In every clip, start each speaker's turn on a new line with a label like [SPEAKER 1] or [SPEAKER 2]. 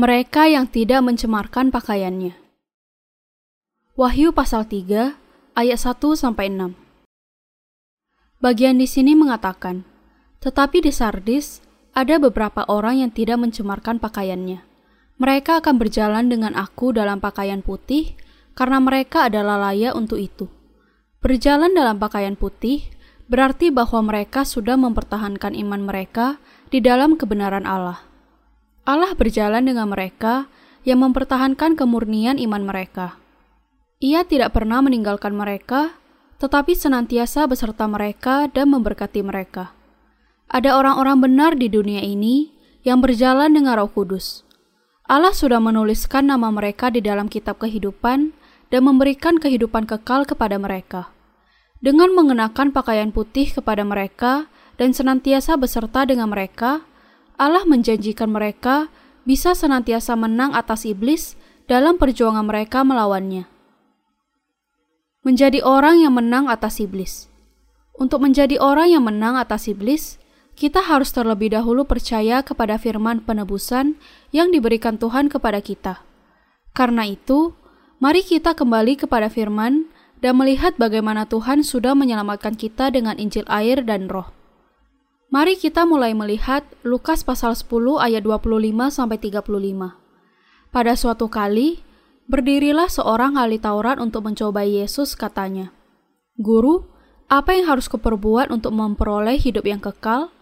[SPEAKER 1] Mereka yang tidak mencemarkan pakaiannya. Wahyu pasal 3 ayat 1 sampai 6. Bagian di sini mengatakan, "Tetapi di Sardis ada beberapa orang yang tidak mencemarkan pakaiannya. Mereka akan berjalan dengan aku dalam pakaian putih karena mereka adalah layak untuk itu." Berjalan dalam pakaian putih berarti bahwa mereka sudah mempertahankan iman mereka di dalam kebenaran Allah. Allah berjalan dengan mereka yang mempertahankan kemurnian iman mereka. Ia tidak pernah meninggalkan mereka, tetapi senantiasa beserta mereka dan memberkati mereka. Ada orang-orang benar di dunia ini yang berjalan dengan Roh Kudus. Allah sudah menuliskan nama mereka di dalam kitab kehidupan dan memberikan kehidupan kekal kepada mereka. Dengan mengenakan pakaian putih kepada mereka dan senantiasa beserta dengan mereka, Allah menjanjikan mereka bisa senantiasa menang atas iblis dalam perjuangan mereka melawannya. Menjadi orang yang menang atas iblis. Untuk menjadi orang yang menang atas iblis, kita harus terlebih dahulu percaya kepada firman penebusan yang diberikan Tuhan kepada kita. Karena itu, mari kita kembali kepada firman dan melihat bagaimana Tuhan sudah menyelamatkan kita dengan Injil air dan Roh. Mari kita mulai melihat Lukas pasal 10 ayat 25 sampai 35. Pada suatu kali, berdirilah seorang ahli Taurat untuk mencobai Yesus katanya, "Guru, apa yang harus kuperbuat untuk memperoleh hidup yang kekal?"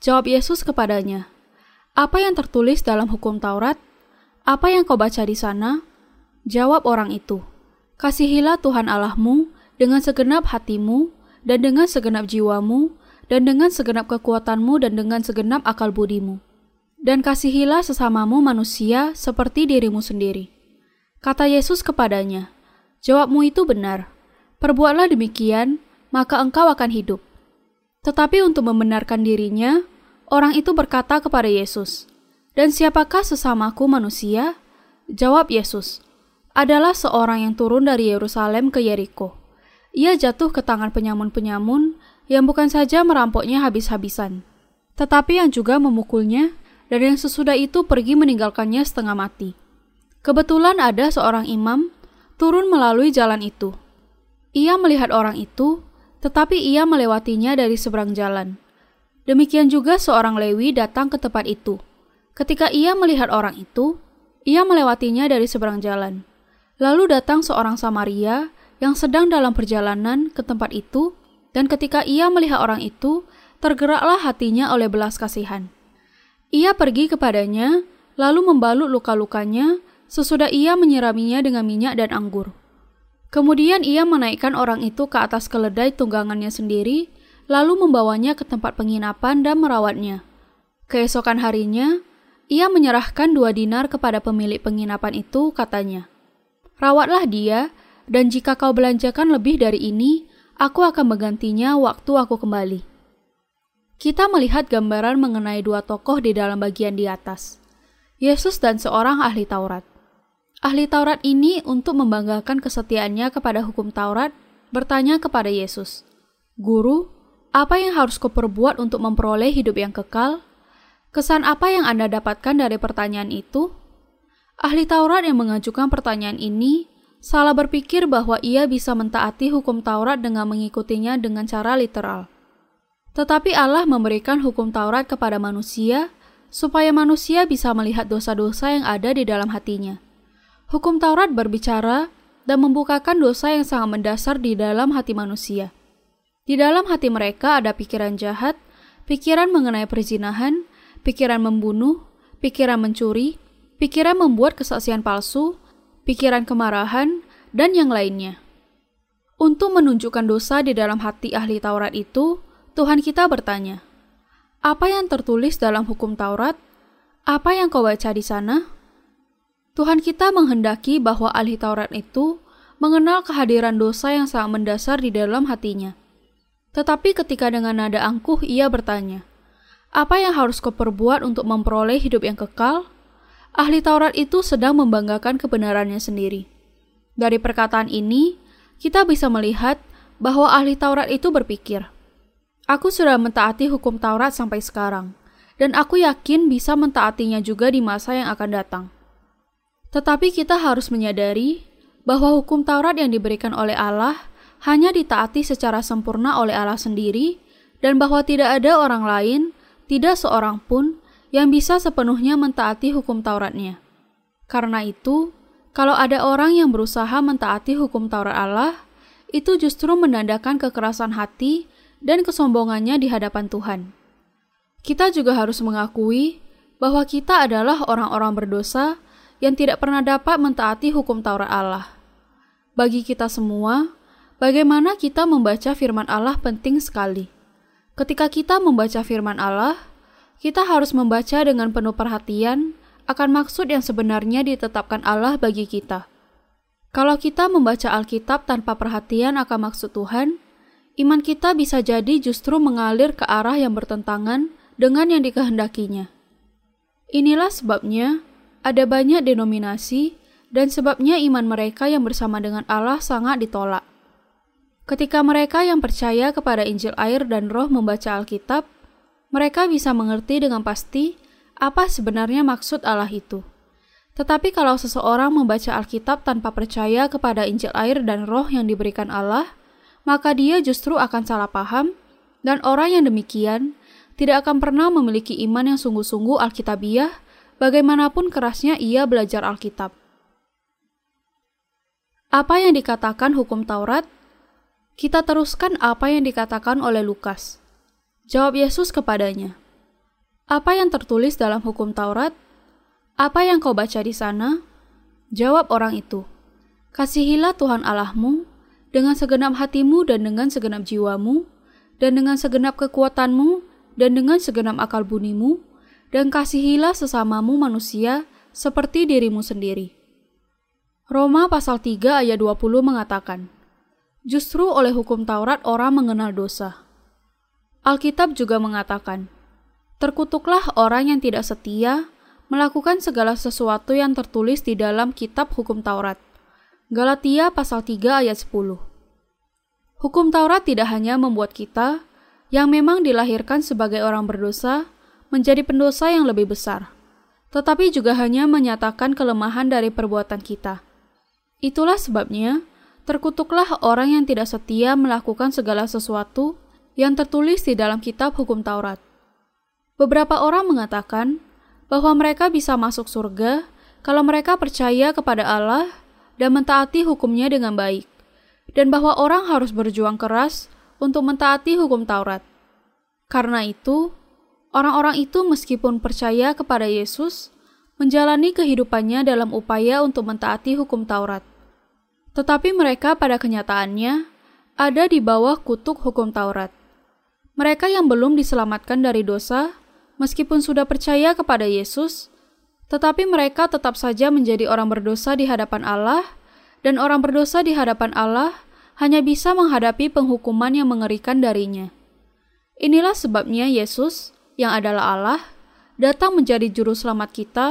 [SPEAKER 1] Jawab Yesus kepadanya, "Apa yang tertulis dalam hukum Taurat? Apa yang kau baca di sana?" Jawab orang itu, "Kasihilah Tuhan Allahmu dengan segenap hatimu dan dengan segenap jiwamu dan dengan segenap kekuatanmu dan dengan segenap akal budimu. Dan kasihilah sesamamu manusia seperti dirimu sendiri. Kata Yesus kepadanya, Jawabmu itu benar. Perbuatlah demikian, maka engkau akan hidup. Tetapi untuk membenarkan dirinya, orang itu berkata kepada Yesus, Dan siapakah sesamaku manusia? Jawab Yesus, adalah seorang yang turun dari Yerusalem ke Yeriko. Ia jatuh ke tangan penyamun-penyamun yang bukan saja merampoknya habis-habisan, tetapi yang juga memukulnya dan yang sesudah itu pergi meninggalkannya setengah mati. Kebetulan ada seorang imam turun melalui jalan itu. Ia melihat orang itu, tetapi ia melewatinya dari seberang jalan. Demikian juga seorang Lewi datang ke tempat itu. Ketika ia melihat orang itu, ia melewatinya dari seberang jalan. Lalu datang seorang Samaria yang sedang dalam perjalanan ke tempat itu dan ketika ia melihat orang itu, tergeraklah hatinya oleh belas kasihan. Ia pergi kepadanya, lalu membalut luka-lukanya, sesudah ia menyiraminya dengan minyak dan anggur. Kemudian ia menaikkan orang itu ke atas keledai tunggangannya sendiri, lalu membawanya ke tempat penginapan dan merawatnya. Keesokan harinya, ia menyerahkan dua dinar kepada pemilik penginapan itu, katanya, Rawatlah dia, dan jika kau belanjakan lebih dari ini, Aku akan menggantinya waktu aku kembali. Kita melihat gambaran mengenai dua tokoh di dalam bagian di atas. Yesus dan seorang ahli Taurat. Ahli Taurat ini untuk membanggakan kesetiaannya kepada hukum Taurat bertanya kepada Yesus, "Guru, apa yang harus kuperbuat untuk memperoleh hidup yang kekal?" Kesan apa yang Anda dapatkan dari pertanyaan itu? Ahli Taurat yang mengajukan pertanyaan ini salah berpikir bahwa ia bisa mentaati hukum Taurat dengan mengikutinya dengan cara literal. Tetapi Allah memberikan hukum Taurat kepada manusia supaya manusia bisa melihat dosa-dosa yang ada di dalam hatinya. Hukum Taurat berbicara dan membukakan dosa yang sangat mendasar di dalam hati manusia. Di dalam hati mereka ada pikiran jahat, pikiran mengenai perzinahan, pikiran membunuh, pikiran mencuri, pikiran membuat kesaksian palsu, pikiran kemarahan, dan yang lainnya. Untuk menunjukkan dosa di dalam hati ahli Taurat itu, Tuhan kita bertanya, "Apa yang tertulis dalam hukum Taurat? Apa yang kau baca di sana?" Tuhan kita menghendaki bahwa ahli Taurat itu mengenal kehadiran dosa yang sangat mendasar di dalam hatinya. Tetapi ketika dengan nada angkuh ia bertanya, "Apa yang harus kau perbuat untuk memperoleh hidup yang kekal?" Ahli Taurat itu sedang membanggakan kebenarannya sendiri. Dari perkataan ini, kita bisa melihat bahwa ahli Taurat itu berpikir, "Aku sudah mentaati hukum Taurat sampai sekarang, dan aku yakin bisa mentaatinya juga di masa yang akan datang." Tetapi kita harus menyadari bahwa hukum Taurat yang diberikan oleh Allah hanya ditaati secara sempurna oleh Allah sendiri, dan bahwa tidak ada orang lain, tidak seorang pun, yang bisa sepenuhnya mentaati hukum Tauratnya. Karena itu, kalau ada orang yang berusaha mentaati hukum Taurat Allah, itu justru menandakan kekerasan hati dan kesombongannya di hadapan Tuhan. Kita juga harus mengakui bahwa kita adalah orang-orang berdosa yang tidak pernah dapat mentaati hukum Taurat Allah. Bagi kita semua, bagaimana kita membaca firman Allah penting sekali. Ketika kita membaca firman Allah, kita harus membaca dengan penuh perhatian akan maksud yang sebenarnya ditetapkan Allah bagi kita. Kalau kita membaca Alkitab tanpa perhatian akan maksud Tuhan, iman kita bisa jadi justru mengalir ke arah yang bertentangan dengan yang dikehendakinya. Inilah sebabnya ada banyak denominasi dan sebabnya iman mereka yang bersama dengan Allah sangat ditolak. Ketika mereka yang percaya kepada Injil air dan roh membaca Alkitab, mereka bisa mengerti dengan pasti apa sebenarnya maksud Allah itu. Tetapi kalau seseorang membaca Alkitab tanpa percaya kepada Injil air dan roh yang diberikan Allah, maka dia justru akan salah paham, dan orang yang demikian tidak akan pernah memiliki iman yang sungguh-sungguh Alkitabiah, bagaimanapun kerasnya ia belajar Alkitab. Apa yang dikatakan hukum Taurat? Kita teruskan apa yang dikatakan oleh Lukas. Jawab Yesus kepadanya, "Apa yang tertulis dalam hukum Taurat?" Apa yang kau baca di sana? Jawab orang itu, Kasihilah Tuhan Allahmu dengan segenap hatimu dan dengan segenap jiwamu, dan dengan segenap kekuatanmu, dan dengan segenap akal bunimu, dan kasihilah sesamamu manusia seperti dirimu sendiri. Roma pasal 3 ayat 20 mengatakan, Justru oleh hukum Taurat orang mengenal dosa. Alkitab juga mengatakan, Terkutuklah orang yang tidak setia, melakukan segala sesuatu yang tertulis di dalam kitab hukum Taurat. Galatia pasal 3 ayat 10. Hukum Taurat tidak hanya membuat kita yang memang dilahirkan sebagai orang berdosa menjadi pendosa yang lebih besar, tetapi juga hanya menyatakan kelemahan dari perbuatan kita. Itulah sebabnya terkutuklah orang yang tidak setia melakukan segala sesuatu yang tertulis di dalam kitab hukum Taurat. Beberapa orang mengatakan bahwa mereka bisa masuk surga kalau mereka percaya kepada Allah dan mentaati hukumnya dengan baik, dan bahwa orang harus berjuang keras untuk mentaati hukum Taurat. Karena itu, orang-orang itu meskipun percaya kepada Yesus, menjalani kehidupannya dalam upaya untuk mentaati hukum Taurat. Tetapi mereka pada kenyataannya ada di bawah kutuk hukum Taurat. Mereka yang belum diselamatkan dari dosa meskipun sudah percaya kepada Yesus, tetapi mereka tetap saja menjadi orang berdosa di hadapan Allah, dan orang berdosa di hadapan Allah hanya bisa menghadapi penghukuman yang mengerikan darinya. Inilah sebabnya Yesus, yang adalah Allah, datang menjadi juru selamat kita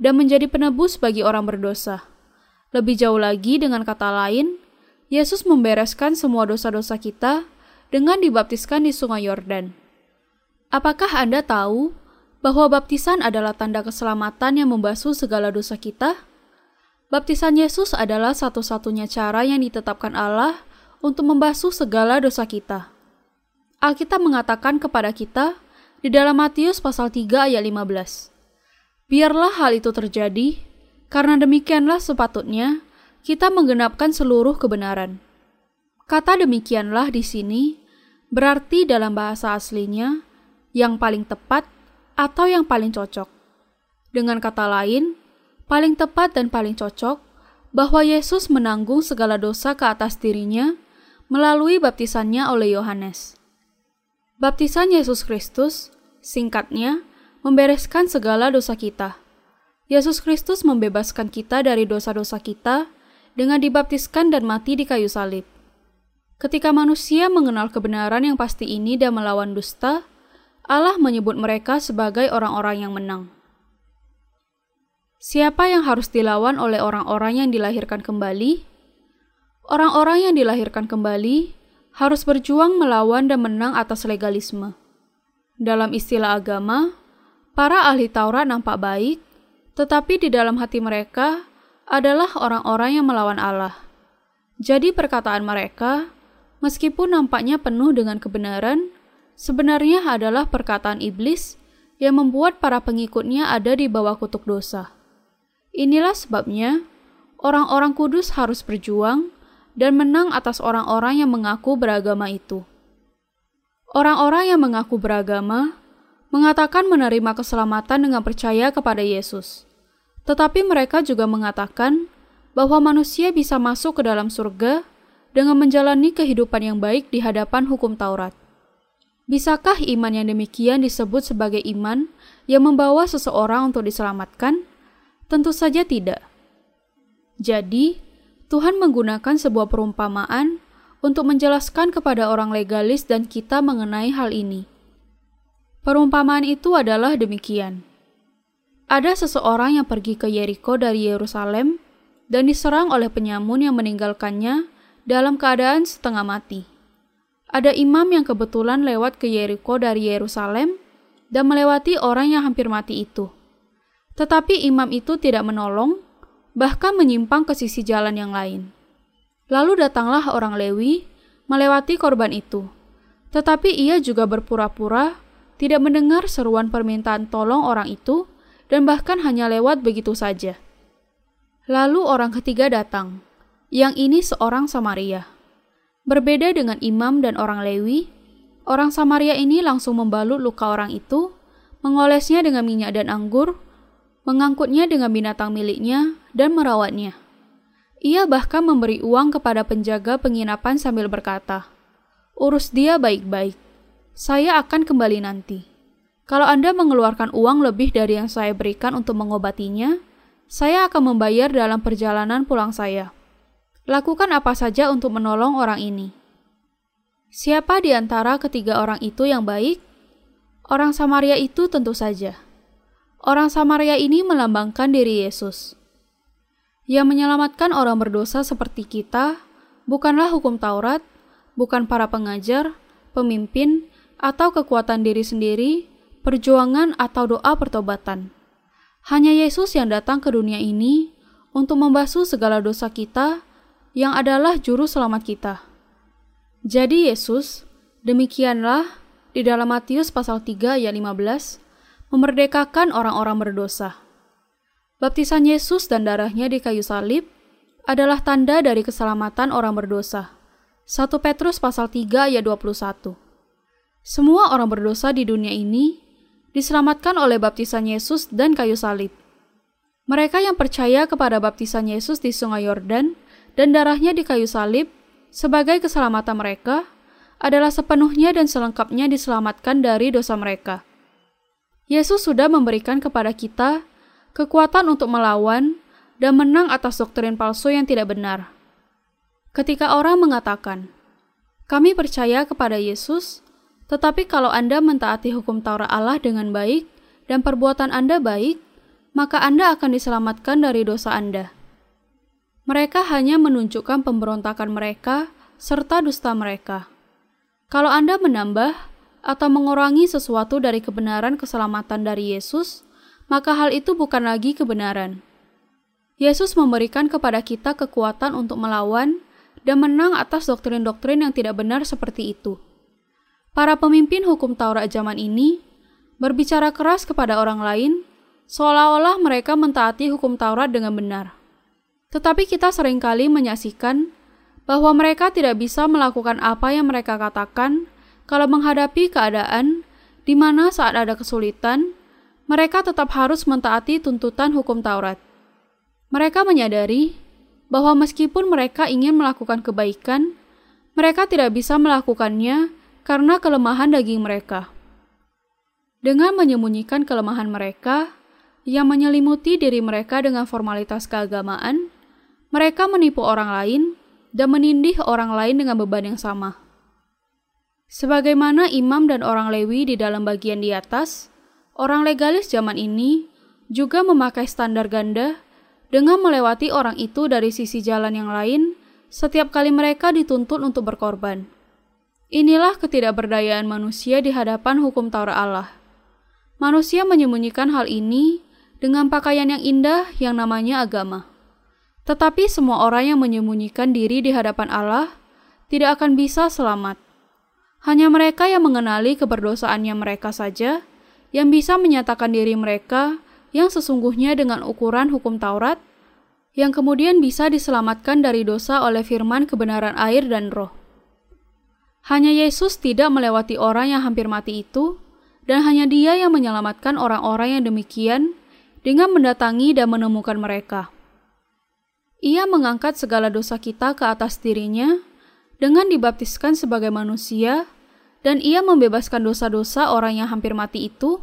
[SPEAKER 1] dan menjadi penebus bagi orang berdosa. Lebih jauh lagi, dengan kata lain, Yesus membereskan semua dosa-dosa kita dengan dibaptiskan di Sungai Yordan. Apakah Anda tahu bahwa baptisan adalah tanda keselamatan yang membasuh segala dosa kita? Baptisan Yesus adalah satu-satunya cara yang ditetapkan Allah untuk membasuh segala dosa kita. Alkitab mengatakan kepada kita di dalam Matius pasal 3 ayat 15. Biarlah hal itu terjadi, karena demikianlah sepatutnya kita menggenapkan seluruh kebenaran. Kata demikianlah di sini berarti dalam bahasa aslinya yang paling tepat, atau yang paling cocok. Dengan kata lain, paling tepat dan paling cocok bahwa Yesus menanggung segala dosa ke atas dirinya melalui baptisannya oleh Yohanes. Baptisan Yesus Kristus, singkatnya, membereskan segala dosa kita. Yesus Kristus membebaskan kita dari dosa-dosa kita dengan dibaptiskan dan mati di kayu salib. Ketika manusia mengenal kebenaran yang pasti ini dan melawan dusta, Allah menyebut mereka sebagai orang-orang yang menang. Siapa yang harus dilawan oleh orang-orang yang dilahirkan kembali? Orang-orang yang dilahirkan kembali harus berjuang melawan dan menang atas legalisme. Dalam istilah agama, para ahli Taurat nampak baik, tetapi di dalam hati mereka adalah orang-orang yang melawan Allah. Jadi perkataan mereka, meskipun nampaknya penuh dengan kebenaran, sebenarnya adalah perkataan iblis yang membuat para pengikutnya ada di bawah kutuk dosa. Inilah sebabnya orang-orang kudus harus berjuang dan menang atas orang-orang yang mengaku beragama itu. Orang-orang yang mengaku beragama mengatakan menerima keselamatan dengan percaya kepada Yesus. Tetapi mereka juga mengatakan bahwa manusia bisa masuk ke dalam surga dengan menjalani kehidupan yang baik di hadapan hukum Taurat. Bisakah iman yang demikian disebut sebagai iman yang membawa seseorang untuk diselamatkan? Tentu saja tidak. Jadi, Tuhan menggunakan sebuah perumpamaan untuk menjelaskan kepada orang legalis dan kita mengenai hal ini. Perumpamaan itu adalah demikian. Ada seseorang yang pergi ke Yeriko dari Yerusalem dan diserang oleh penyamun yang meninggalkannya dalam keadaan setengah mati. Ada imam yang kebetulan lewat ke Yeriko dari Yerusalem dan melewati orang yang hampir mati itu. Tetapi imam itu tidak menolong, bahkan menyimpang ke sisi jalan yang lain. Lalu datanglah orang Lewi melewati korban itu. Tetapi ia juga berpura-pura tidak mendengar seruan permintaan tolong orang itu dan bahkan hanya lewat begitu saja. Lalu orang ketiga datang. Yang ini seorang Samaria. Berbeda dengan imam dan orang Lewi, orang Samaria ini langsung membalut luka orang itu, mengolesnya dengan minyak dan anggur, mengangkutnya dengan binatang miliknya, dan merawatnya. Ia bahkan memberi uang kepada penjaga penginapan sambil berkata, "Urus dia baik-baik. Saya akan kembali nanti. Kalau Anda mengeluarkan uang lebih dari yang saya berikan untuk mengobatinya, saya akan membayar dalam perjalanan pulang saya. Lakukan apa saja untuk menolong orang ini." Siapa di antara ketiga orang itu yang baik? Orang Samaria itu tentu saja. Orang Samaria ini melambangkan diri Yesus. Yang menyelamatkan orang berdosa seperti kita bukanlah hukum Taurat, bukan para pengajar, pemimpin, atau kekuatan diri sendiri, perjuangan atau doa pertobatan. Hanya Yesus yang datang ke dunia ini untuk membasuh segala dosa kita yang adalah juru selamat kita. Jadi Yesus, demikianlah di dalam Matius pasal 3 ayat 15, memerdekakan orang-orang berdosa. Baptisan Yesus dan darahnya di kayu salib adalah tanda dari keselamatan orang berdosa. 1 Petrus pasal 3 ayat 21. Semua orang berdosa di dunia ini diselamatkan oleh baptisan Yesus dan kayu salib. Mereka yang percaya kepada baptisan Yesus di Sungai Yordan dan darahnya di kayu salib sebagai keselamatan mereka adalah sepenuhnya dan selengkapnya diselamatkan dari dosa mereka. Yesus sudah memberikan kepada kita kekuatan untuk melawan dan menang atas doktrin palsu yang tidak benar. Ketika orang mengatakan, "Kami percaya kepada Yesus," tetapi kalau Anda mentaati hukum Taurat Allah dengan baik dan perbuatan Anda baik, maka Anda akan diselamatkan dari dosa Anda. Mereka hanya menunjukkan pemberontakan mereka serta dusta mereka. Kalau Anda menambah atau mengurangi sesuatu dari kebenaran keselamatan dari Yesus, maka hal itu bukan lagi kebenaran. Yesus memberikan kepada kita kekuatan untuk melawan dan menang atas doktrin-doktrin yang tidak benar seperti itu. Para pemimpin hukum Taurat zaman ini berbicara keras kepada orang lain, seolah-olah mereka mentaati hukum Taurat dengan benar. Tetapi kita sering kali menyaksikan bahwa mereka tidak bisa melakukan apa yang mereka katakan kalau menghadapi keadaan di mana saat ada kesulitan, mereka tetap harus mentaati tuntutan hukum Taurat. Mereka menyadari bahwa meskipun mereka ingin melakukan kebaikan, mereka tidak bisa melakukannya karena kelemahan daging mereka. Dengan menyembunyikan kelemahan mereka yang menyelimuti diri mereka dengan formalitas keagamaan, mereka menipu orang lain dan menindih orang lain dengan beban yang sama. Sebagaimana imam dan orang Lewi di dalam bagian di atas, Orang legalis zaman ini juga memakai standar ganda dengan melewati orang itu dari sisi jalan yang lain setiap kali mereka dituntut untuk berkorban. Inilah ketidakberdayaan manusia di hadapan hukum Taurat Allah. Manusia menyembunyikan hal ini dengan pakaian yang indah yang namanya agama. Tetapi semua orang yang menyembunyikan diri di hadapan Allah tidak akan bisa selamat. Hanya mereka yang mengenali keberdosaannya mereka saja yang bisa menyatakan diri mereka yang sesungguhnya dengan ukuran hukum Taurat, yang kemudian bisa diselamatkan dari dosa oleh firman kebenaran air dan roh. Hanya Yesus tidak melewati orang yang hampir mati itu, dan hanya Dia yang menyelamatkan orang-orang yang demikian dengan mendatangi dan menemukan mereka. Ia mengangkat segala dosa kita ke atas dirinya dengan dibaptiskan sebagai manusia, dan ia membebaskan dosa-dosa orang yang hampir mati itu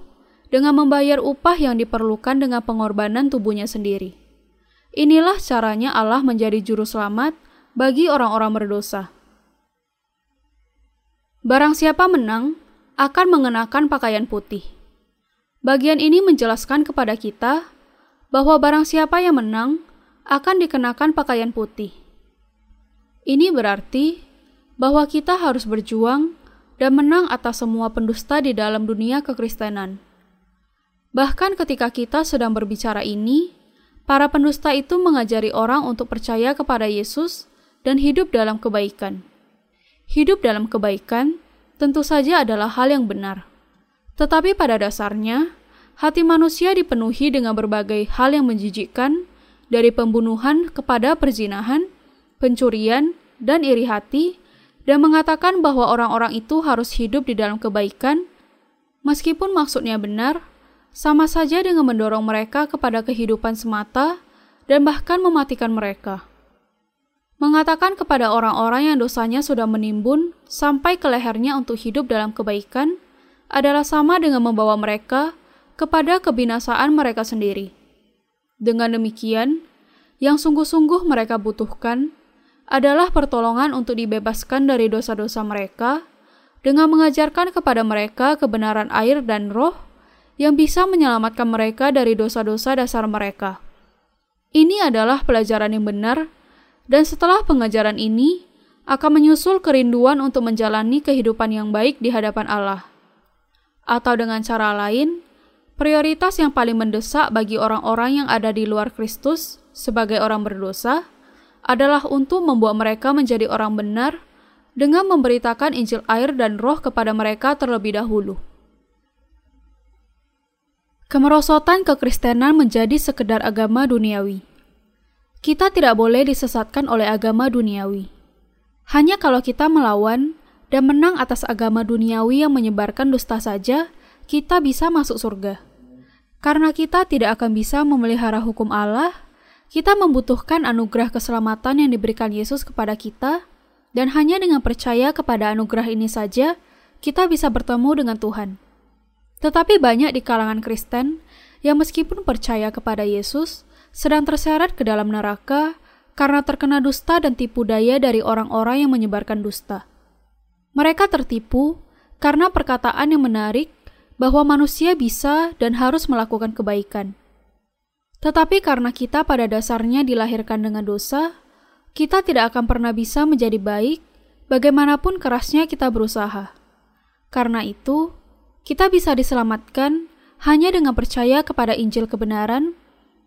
[SPEAKER 1] dengan membayar upah yang diperlukan dengan pengorbanan tubuhnya sendiri. Inilah caranya Allah menjadi juru selamat bagi orang-orang berdosa. Barang siapa menang akan mengenakan pakaian putih. Bagian ini menjelaskan kepada kita bahwa barang siapa yang menang akan dikenakan pakaian putih. Ini berarti bahwa kita harus berjuang dan menang atas semua pendusta di dalam dunia kekristenan. Bahkan ketika kita sedang berbicara ini, para pendusta itu mengajari orang untuk percaya kepada Yesus dan hidup dalam kebaikan. Hidup dalam kebaikan tentu saja adalah hal yang benar. Tetapi pada dasarnya, hati manusia dipenuhi dengan berbagai hal yang menjijikkan, dari pembunuhan kepada perzinahan, pencurian, dan iri hati, dan mengatakan bahwa orang-orang itu harus hidup di dalam kebaikan, meskipun maksudnya benar, sama saja dengan mendorong mereka kepada kehidupan semata dan bahkan mematikan mereka. Mengatakan kepada orang-orang yang dosanya sudah menimbun sampai ke lehernya untuk hidup dalam kebaikan adalah sama dengan membawa mereka kepada kebinasaan mereka sendiri. Dengan demikian, yang sungguh-sungguh mereka butuhkan adalah pertolongan untuk dibebaskan dari dosa-dosa mereka dengan mengajarkan kepada mereka kebenaran air dan roh yang bisa menyelamatkan mereka dari dosa-dosa dasar mereka. Ini adalah pelajaran yang benar, dan setelah pengajaran ini akan menyusul kerinduan untuk menjalani kehidupan yang baik di hadapan Allah. Atau dengan cara lain, prioritas yang paling mendesak bagi orang-orang yang ada di luar Kristus sebagai orang berdosa adalah untuk membuat mereka menjadi orang benar dengan memberitakan Injil air dan roh kepada mereka terlebih dahulu. Kemerosotan kekristenan menjadi sekedar agama duniawi. Kita tidak boleh disesatkan oleh agama duniawi. Hanya kalau kita melawan dan menang atas agama duniawi yang menyebarkan dusta saja, kita bisa masuk surga. Karena kita tidak akan bisa memelihara hukum Allah, kita membutuhkan anugerah keselamatan yang diberikan Yesus kepada kita, dan hanya dengan percaya kepada anugerah ini saja, kita bisa bertemu dengan Tuhan. Tetapi banyak di kalangan Kristen yang meskipun percaya kepada Yesus, sedang terseret ke dalam neraka karena terkena dusta dan tipu daya dari orang-orang yang menyebarkan dusta. Mereka tertipu karena perkataan yang menarik bahwa manusia bisa dan harus melakukan kebaikan. Tetapi karena kita pada dasarnya dilahirkan dengan dosa, kita tidak akan pernah bisa menjadi baik bagaimanapun kerasnya kita berusaha. Karena itu, kita bisa diselamatkan hanya dengan percaya kepada Injil kebenaran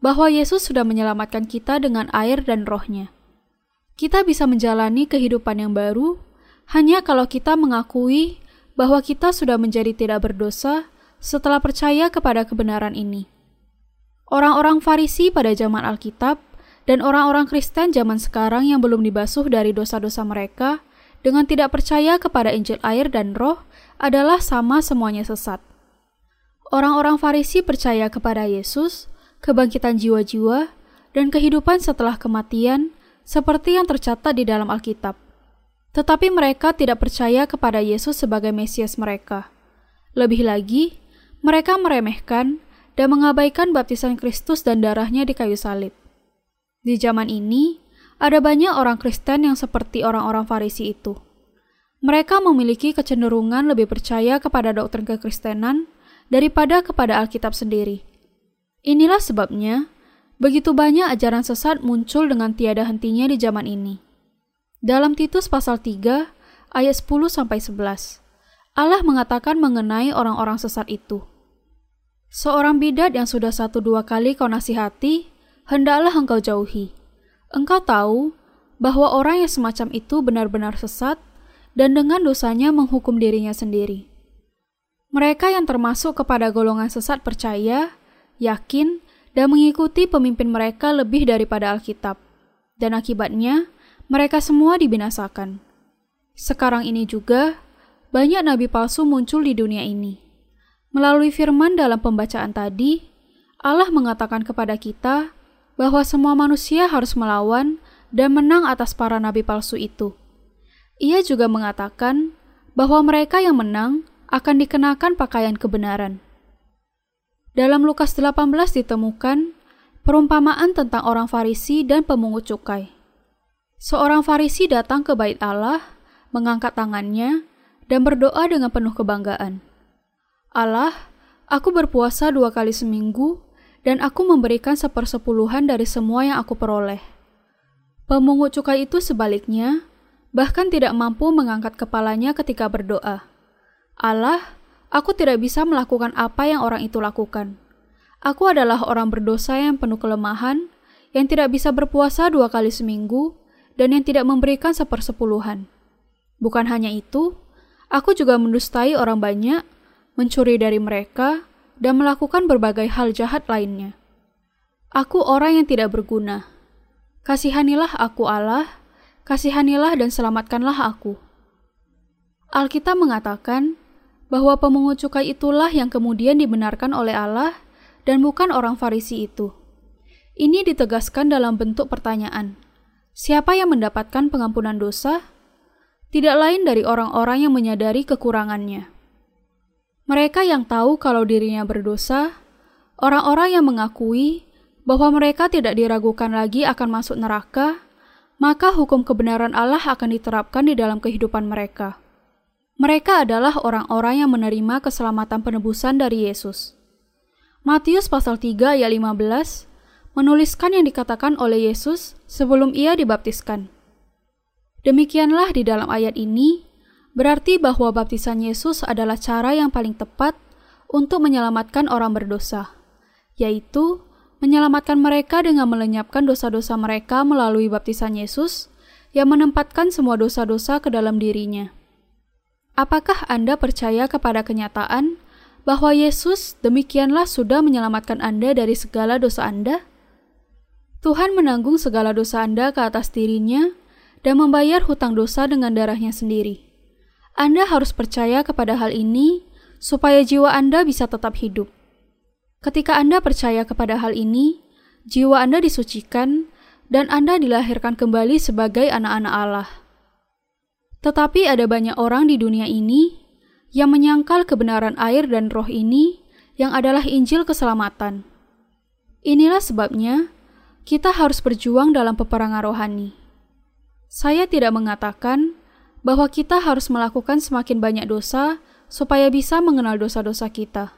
[SPEAKER 1] bahwa Yesus sudah menyelamatkan kita dengan air dan rohnya. Kita bisa menjalani kehidupan yang baru hanya kalau kita mengakui bahwa kita sudah menjadi tidak berdosa setelah percaya kepada kebenaran ini. Orang-orang Farisi pada zaman Alkitab dan orang-orang Kristen zaman sekarang yang belum dibasuh dari dosa-dosa mereka dengan tidak percaya kepada Injil air dan roh adalah sama semuanya sesat. Orang-orang Farisi percaya kepada Yesus, kebangkitan jiwa-jiwa, dan kehidupan setelah kematian seperti yang tercatat di dalam Alkitab. Tetapi mereka tidak percaya kepada Yesus sebagai Mesias mereka. Lebih lagi, mereka meremehkan dan mengabaikan baptisan Kristus dan darahnya di kayu salib. Di zaman ini, ada banyak orang Kristen yang seperti orang-orang Farisi itu. Mereka memiliki kecenderungan lebih percaya kepada doktrin kekristenan daripada kepada Alkitab sendiri. Inilah sebabnya, begitu banyak ajaran sesat muncul dengan tiada hentinya di zaman ini. Dalam Titus pasal 3 ayat 10 sampai 11, Allah mengatakan mengenai orang-orang sesat itu. Seorang bidat yang sudah satu dua kali kau nasihati, hendaklah engkau jauhi. Engkau tahu bahwa orang yang semacam itu benar-benar sesat dan dengan dosanya menghukum dirinya sendiri. Mereka yang termasuk kepada golongan sesat percaya, yakin, dan mengikuti pemimpin mereka lebih daripada Alkitab. Dan akibatnya, mereka semua dibinasakan. Sekarang ini juga, banyak nabi palsu muncul di dunia ini. Melalui firman dalam pembacaan tadi, Allah mengatakan kepada kita bahwa semua manusia harus melawan dan menang atas para nabi palsu itu. Ia juga mengatakan bahwa mereka yang menang akan dikenakan pakaian kebenaran. Dalam Lukas 18 ditemukan perumpamaan tentang orang Farisi dan pemungut cukai. Seorang Farisi datang ke bait Allah, mengangkat tangannya, dan berdoa dengan penuh kebanggaan. Allah, aku berpuasa dua kali seminggu dan aku memberikan sepersepuluhan dari semua yang aku peroleh. Pemungut cukai itu sebaliknya, bahkan tidak mampu mengangkat kepalanya ketika berdoa. Allah, aku tidak bisa melakukan apa yang orang itu lakukan. Aku adalah orang berdosa yang penuh kelemahan, yang tidak bisa berpuasa dua kali seminggu, dan yang tidak memberikan sepersepuluhan. Bukan hanya itu, aku juga mendustai orang banyak, mencuri dari mereka, dan melakukan berbagai hal jahat lainnya. Aku orang yang tidak berguna. Kasihanilah aku Allah, kasihanilah dan selamatkanlah aku. Alkitab mengatakan bahwa pemungut cukai itulah yang kemudian dibenarkan oleh Allah dan bukan orang Farisi itu. Ini ditegaskan dalam bentuk pertanyaan. Siapa yang mendapatkan pengampunan dosa? Tidak lain dari orang-orang yang menyadari kekurangannya. Mereka yang tahu kalau dirinya berdosa, orang-orang yang mengakui bahwa mereka tidak diragukan lagi akan masuk neraka, maka hukum kebenaran Allah akan diterapkan di dalam kehidupan mereka. Mereka adalah orang-orang yang menerima keselamatan penebusan dari Yesus. Matius pasal 3 ayat 15 menuliskan yang dikatakan oleh Yesus sebelum ia dibaptiskan. Demikianlah di dalam ayat ini, Berarti bahwa baptisan Yesus adalah cara yang paling tepat untuk menyelamatkan orang berdosa, yaitu menyelamatkan mereka dengan melenyapkan dosa-dosa mereka melalui baptisan Yesus yang menempatkan semua dosa-dosa ke dalam dirinya. Apakah Anda percaya kepada kenyataan bahwa Yesus demikianlah sudah menyelamatkan Anda dari segala dosa Anda? Tuhan menanggung segala dosa Anda ke atas dirinya dan membayar hutang dosa dengan darahnya sendiri. Anda harus percaya kepada hal ini supaya jiwa Anda bisa tetap hidup. Ketika Anda percaya kepada hal ini, jiwa Anda disucikan dan Anda dilahirkan kembali sebagai anak-anak Allah. Tetapi ada banyak orang di dunia ini yang menyangkal kebenaran air dan roh ini yang adalah Injil keselamatan. Inilah sebabnya kita harus berjuang dalam peperangan rohani. Saya tidak mengatakan bahwa kita harus melakukan semakin banyak dosa supaya bisa mengenal dosa-dosa kita,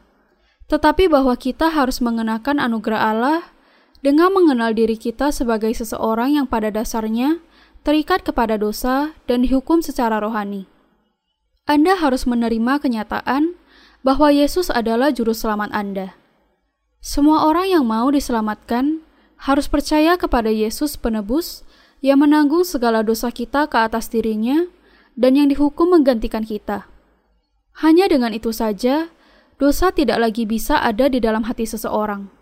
[SPEAKER 1] tetapi bahwa kita harus mengenakan anugerah Allah dengan mengenal diri kita sebagai seseorang yang pada dasarnya terikat kepada dosa dan dihukum secara rohani. Anda harus menerima kenyataan bahwa Yesus adalah juru selamat Anda. Semua orang yang mau diselamatkan harus percaya kepada Yesus penebus yang menanggung segala dosa kita ke atas dirinya dan yang dihukum menggantikan kita. Hanya dengan itu saja, dosa tidak lagi bisa ada di dalam hati seseorang.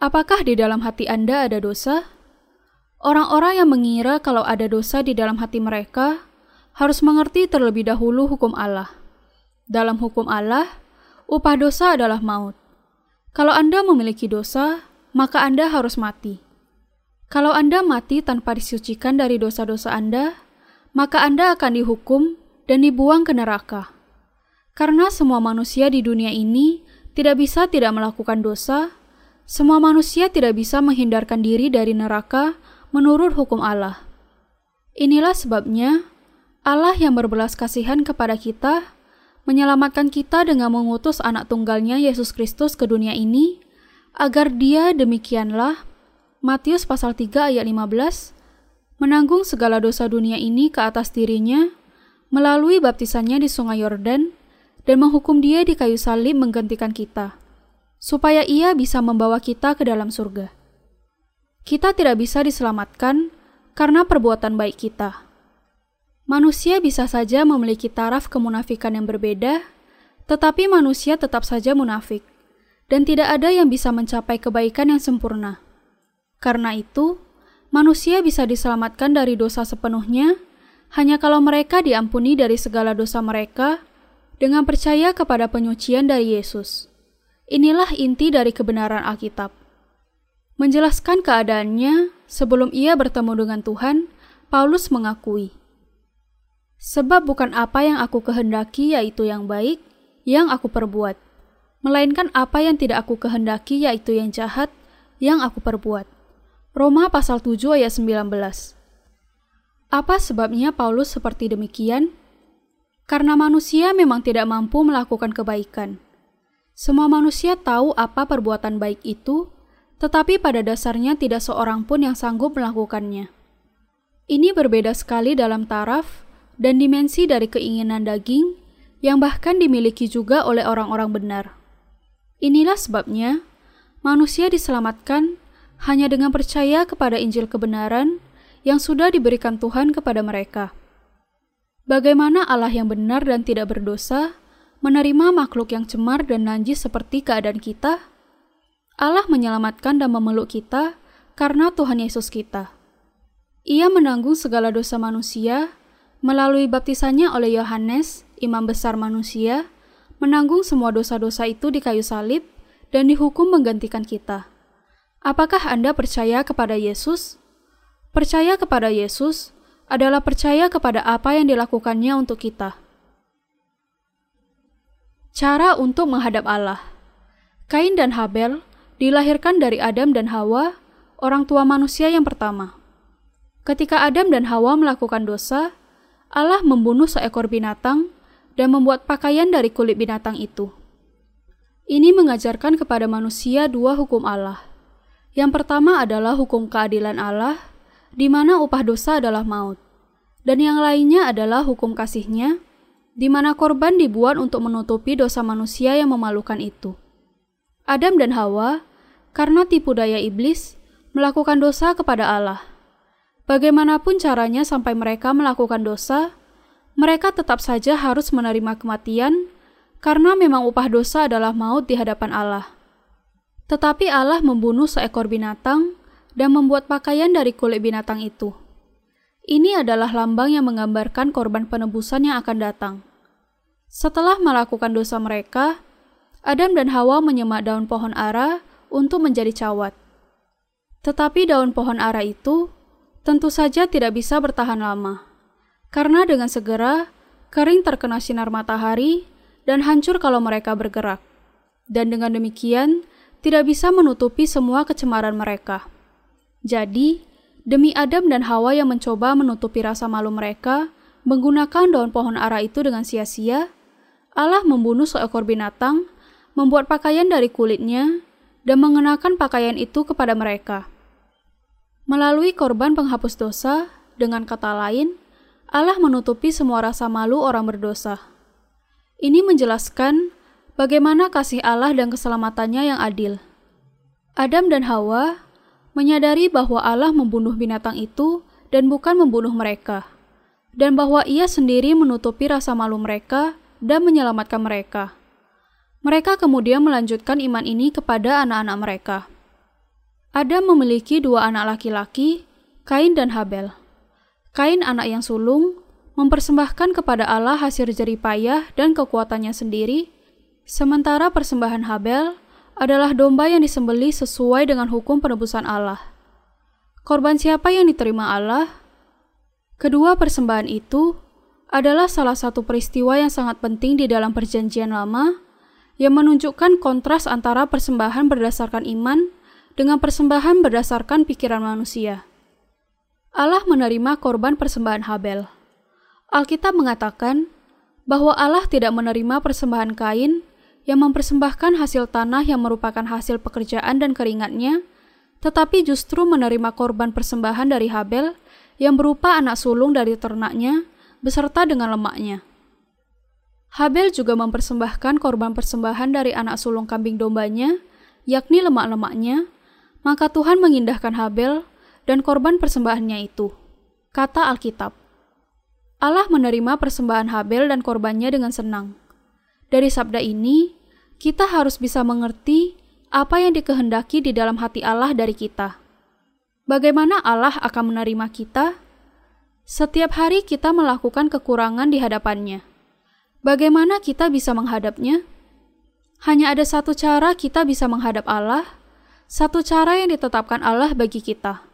[SPEAKER 1] Apakah di dalam hati Anda ada dosa? Orang-orang yang mengira kalau ada dosa di dalam hati mereka harus mengerti terlebih dahulu hukum Allah. Dalam hukum Allah, upah dosa adalah maut. Kalau Anda memiliki dosa, maka Anda harus mati. Kalau Anda mati tanpa disucikan dari dosa-dosa Anda, maka Anda akan dihukum dan dibuang ke neraka. Karena semua manusia di dunia ini tidak bisa tidak melakukan dosa, semua manusia tidak bisa menghindarkan diri dari neraka menurut hukum Allah. Inilah sebabnya Allah yang berbelas kasihan kepada kita menyelamatkan kita dengan mengutus anak tunggalnya Yesus Kristus ke dunia ini agar dia demikianlah Matius pasal 3 ayat 15 menanggung segala dosa dunia ini ke atas dirinya melalui baptisannya di sungai Yordan dan menghukum dia di kayu salib menggantikan kita, supaya ia bisa membawa kita ke dalam surga. Kita tidak bisa diselamatkan karena perbuatan baik kita. Manusia bisa saja memiliki taraf kemunafikan yang berbeda, tetapi manusia tetap saja munafik, dan tidak ada yang bisa mencapai kebaikan yang sempurna. Karena itu, manusia bisa diselamatkan dari dosa sepenuhnya hanya kalau mereka diampuni dari segala dosa mereka dengan percaya kepada penyucian dari Yesus. Inilah inti dari kebenaran Alkitab. Menjelaskan keadaannya sebelum ia bertemu dengan Tuhan, Paulus mengakui, "Sebab bukan apa yang aku kehendaki, yaitu yang baik, yang aku perbuat, melainkan apa yang tidak aku kehendaki, yaitu yang jahat, yang aku perbuat." Roma pasal 7 ayat 19. Apa sebabnya Paulus seperti demikian? Karena manusia memang tidak mampu melakukan kebaikan. Semua manusia tahu apa perbuatan baik itu, tetapi pada dasarnya tidak seorang pun yang sanggup melakukannya. Ini berbeda sekali dalam taraf dan dimensi dari keinginan daging yang bahkan dimiliki juga oleh orang-orang benar. Inilah sebabnya manusia diselamatkan hanya dengan percaya kepada Injil kebenaran yang sudah diberikan Tuhan kepada mereka. Bagaimana Allah yang benar dan tidak berdosa menerima makhluk yang cemar dan najis seperti keadaan kita? Allah menyelamatkan dan memeluk kita karena Tuhan Yesus kita. Ia menanggung segala dosa manusia melalui baptisannya oleh Yohanes, imam besar manusia, menanggung semua dosa-dosa itu di kayu salib dan dihukum menggantikan kita. Apakah Anda percaya kepada Yesus? Percaya kepada Yesus adalah percaya kepada apa yang dilakukannya untuk kita. Cara untuk menghadap Allah Kain dan Habel dilahirkan dari Adam dan Hawa, orang tua manusia yang pertama. Ketika Adam dan Hawa melakukan dosa, Allah membunuh seekor binatang dan membuat pakaian dari kulit binatang itu. Ini mengajarkan kepada manusia dua hukum Allah. Yang pertama adalah hukum keadilan Allah, di mana upah dosa adalah maut, dan yang lainnya adalah hukum kasihnya, di mana korban dibuat untuk menutupi dosa manusia yang memalukan itu. Adam dan Hawa, karena tipu daya iblis, melakukan dosa kepada Allah. Bagaimanapun caranya sampai mereka melakukan dosa, mereka tetap saja harus menerima kematian karena memang upah dosa adalah maut di hadapan Allah. Tetapi Allah membunuh seekor binatang dan membuat pakaian dari kulit binatang itu. Ini adalah lambang yang menggambarkan korban penebusan yang akan datang. Setelah melakukan dosa mereka, Adam dan Hawa menyemak daun pohon ara untuk menjadi cawat. Tetapi daun pohon ara itu tentu saja tidak bisa bertahan lama, karena dengan segera kering terkena sinar matahari dan hancur kalau mereka bergerak. Dan dengan demikian, tidak bisa menutupi semua kecemaran mereka. Jadi, demi Adam dan Hawa yang mencoba menutupi rasa malu mereka menggunakan daun pohon ara itu dengan sia-sia, Allah membunuh seekor binatang, membuat pakaian dari kulitnya, dan mengenakan pakaian itu kepada mereka. Melalui korban penghapus dosa, dengan kata lain, Allah menutupi semua rasa malu orang berdosa. Ini menjelaskan bagaimana kasih Allah dan keselamatannya yang adil. Adam dan Hawa menyadari bahwa Allah membunuh binatang itu dan bukan membunuh mereka, dan bahwa Ia sendiri menutupi rasa malu mereka dan menyelamatkan mereka. Mereka kemudian melanjutkan iman ini kepada anak-anak mereka. Adam memiliki dua anak laki-laki, Kain dan Habel. Kain anak yang sulung mempersembahkan kepada Allah hasil jerih payah dan kekuatannya sendiri, sementara persembahan Habel adalah domba yang disembeli sesuai dengan hukum penebusan Allah. Korban siapa yang diterima Allah? Kedua persembahan itu adalah salah satu peristiwa yang sangat penting di dalam Perjanjian Lama yang menunjukkan kontras antara persembahan berdasarkan iman dengan persembahan berdasarkan pikiran manusia. Allah menerima korban persembahan Habel. Alkitab mengatakan bahwa Allah tidak menerima persembahan Kain yang mempersembahkan hasil tanah yang merupakan hasil pekerjaan dan keringatnya, tetapi justru menerima korban persembahan dari Habel yang berupa anak sulung dari ternaknya beserta dengan lemaknya. Habel juga mempersembahkan korban persembahan dari anak sulung kambing dombanya, yakni lemak-lemaknya, maka Tuhan mengindahkan Habel dan korban persembahannya itu. Kata Alkitab. Allah menerima persembahan Habel dan korbannya dengan senang. Dari sabda ini, kita harus bisa mengerti apa yang dikehendaki di dalam hati Allah dari kita. Bagaimana Allah akan menerima kita? Setiap hari kita melakukan kekurangan di hadapannya. Bagaimana kita bisa menghadapnya? Hanya ada satu cara kita bisa menghadap Allah, satu cara yang ditetapkan Allah bagi kita.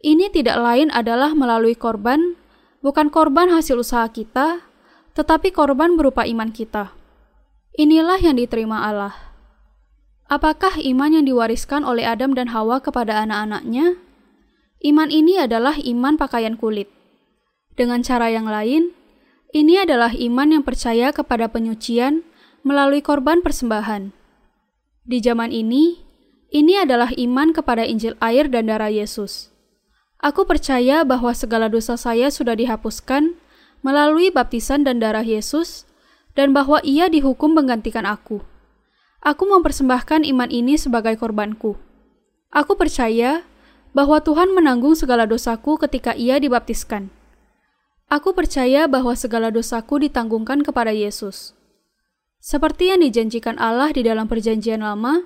[SPEAKER 1] Ini tidak lain adalah melalui korban, bukan korban hasil usaha kita, tetapi korban berupa iman kita. Inilah yang diterima Allah. Apakah iman yang diwariskan oleh Adam dan Hawa kepada anak-anaknya? Iman ini adalah iman pakaian kulit. Dengan cara yang lain, ini adalah iman yang percaya kepada penyucian melalui korban persembahan. Di zaman ini, ini adalah iman kepada Injil air dan darah Yesus. Aku percaya bahwa segala dosa saya sudah dihapuskan melalui baptisan dan darah Yesus, dan bahwa Ia dihukum menggantikan aku. Aku mempersembahkan iman ini sebagai korbanku. Aku percaya bahwa Tuhan menanggung segala dosaku ketika Ia dibaptiskan. Aku percaya bahwa segala dosaku ditanggungkan kepada Yesus. Seperti yang dijanjikan Allah di dalam Perjanjian Lama,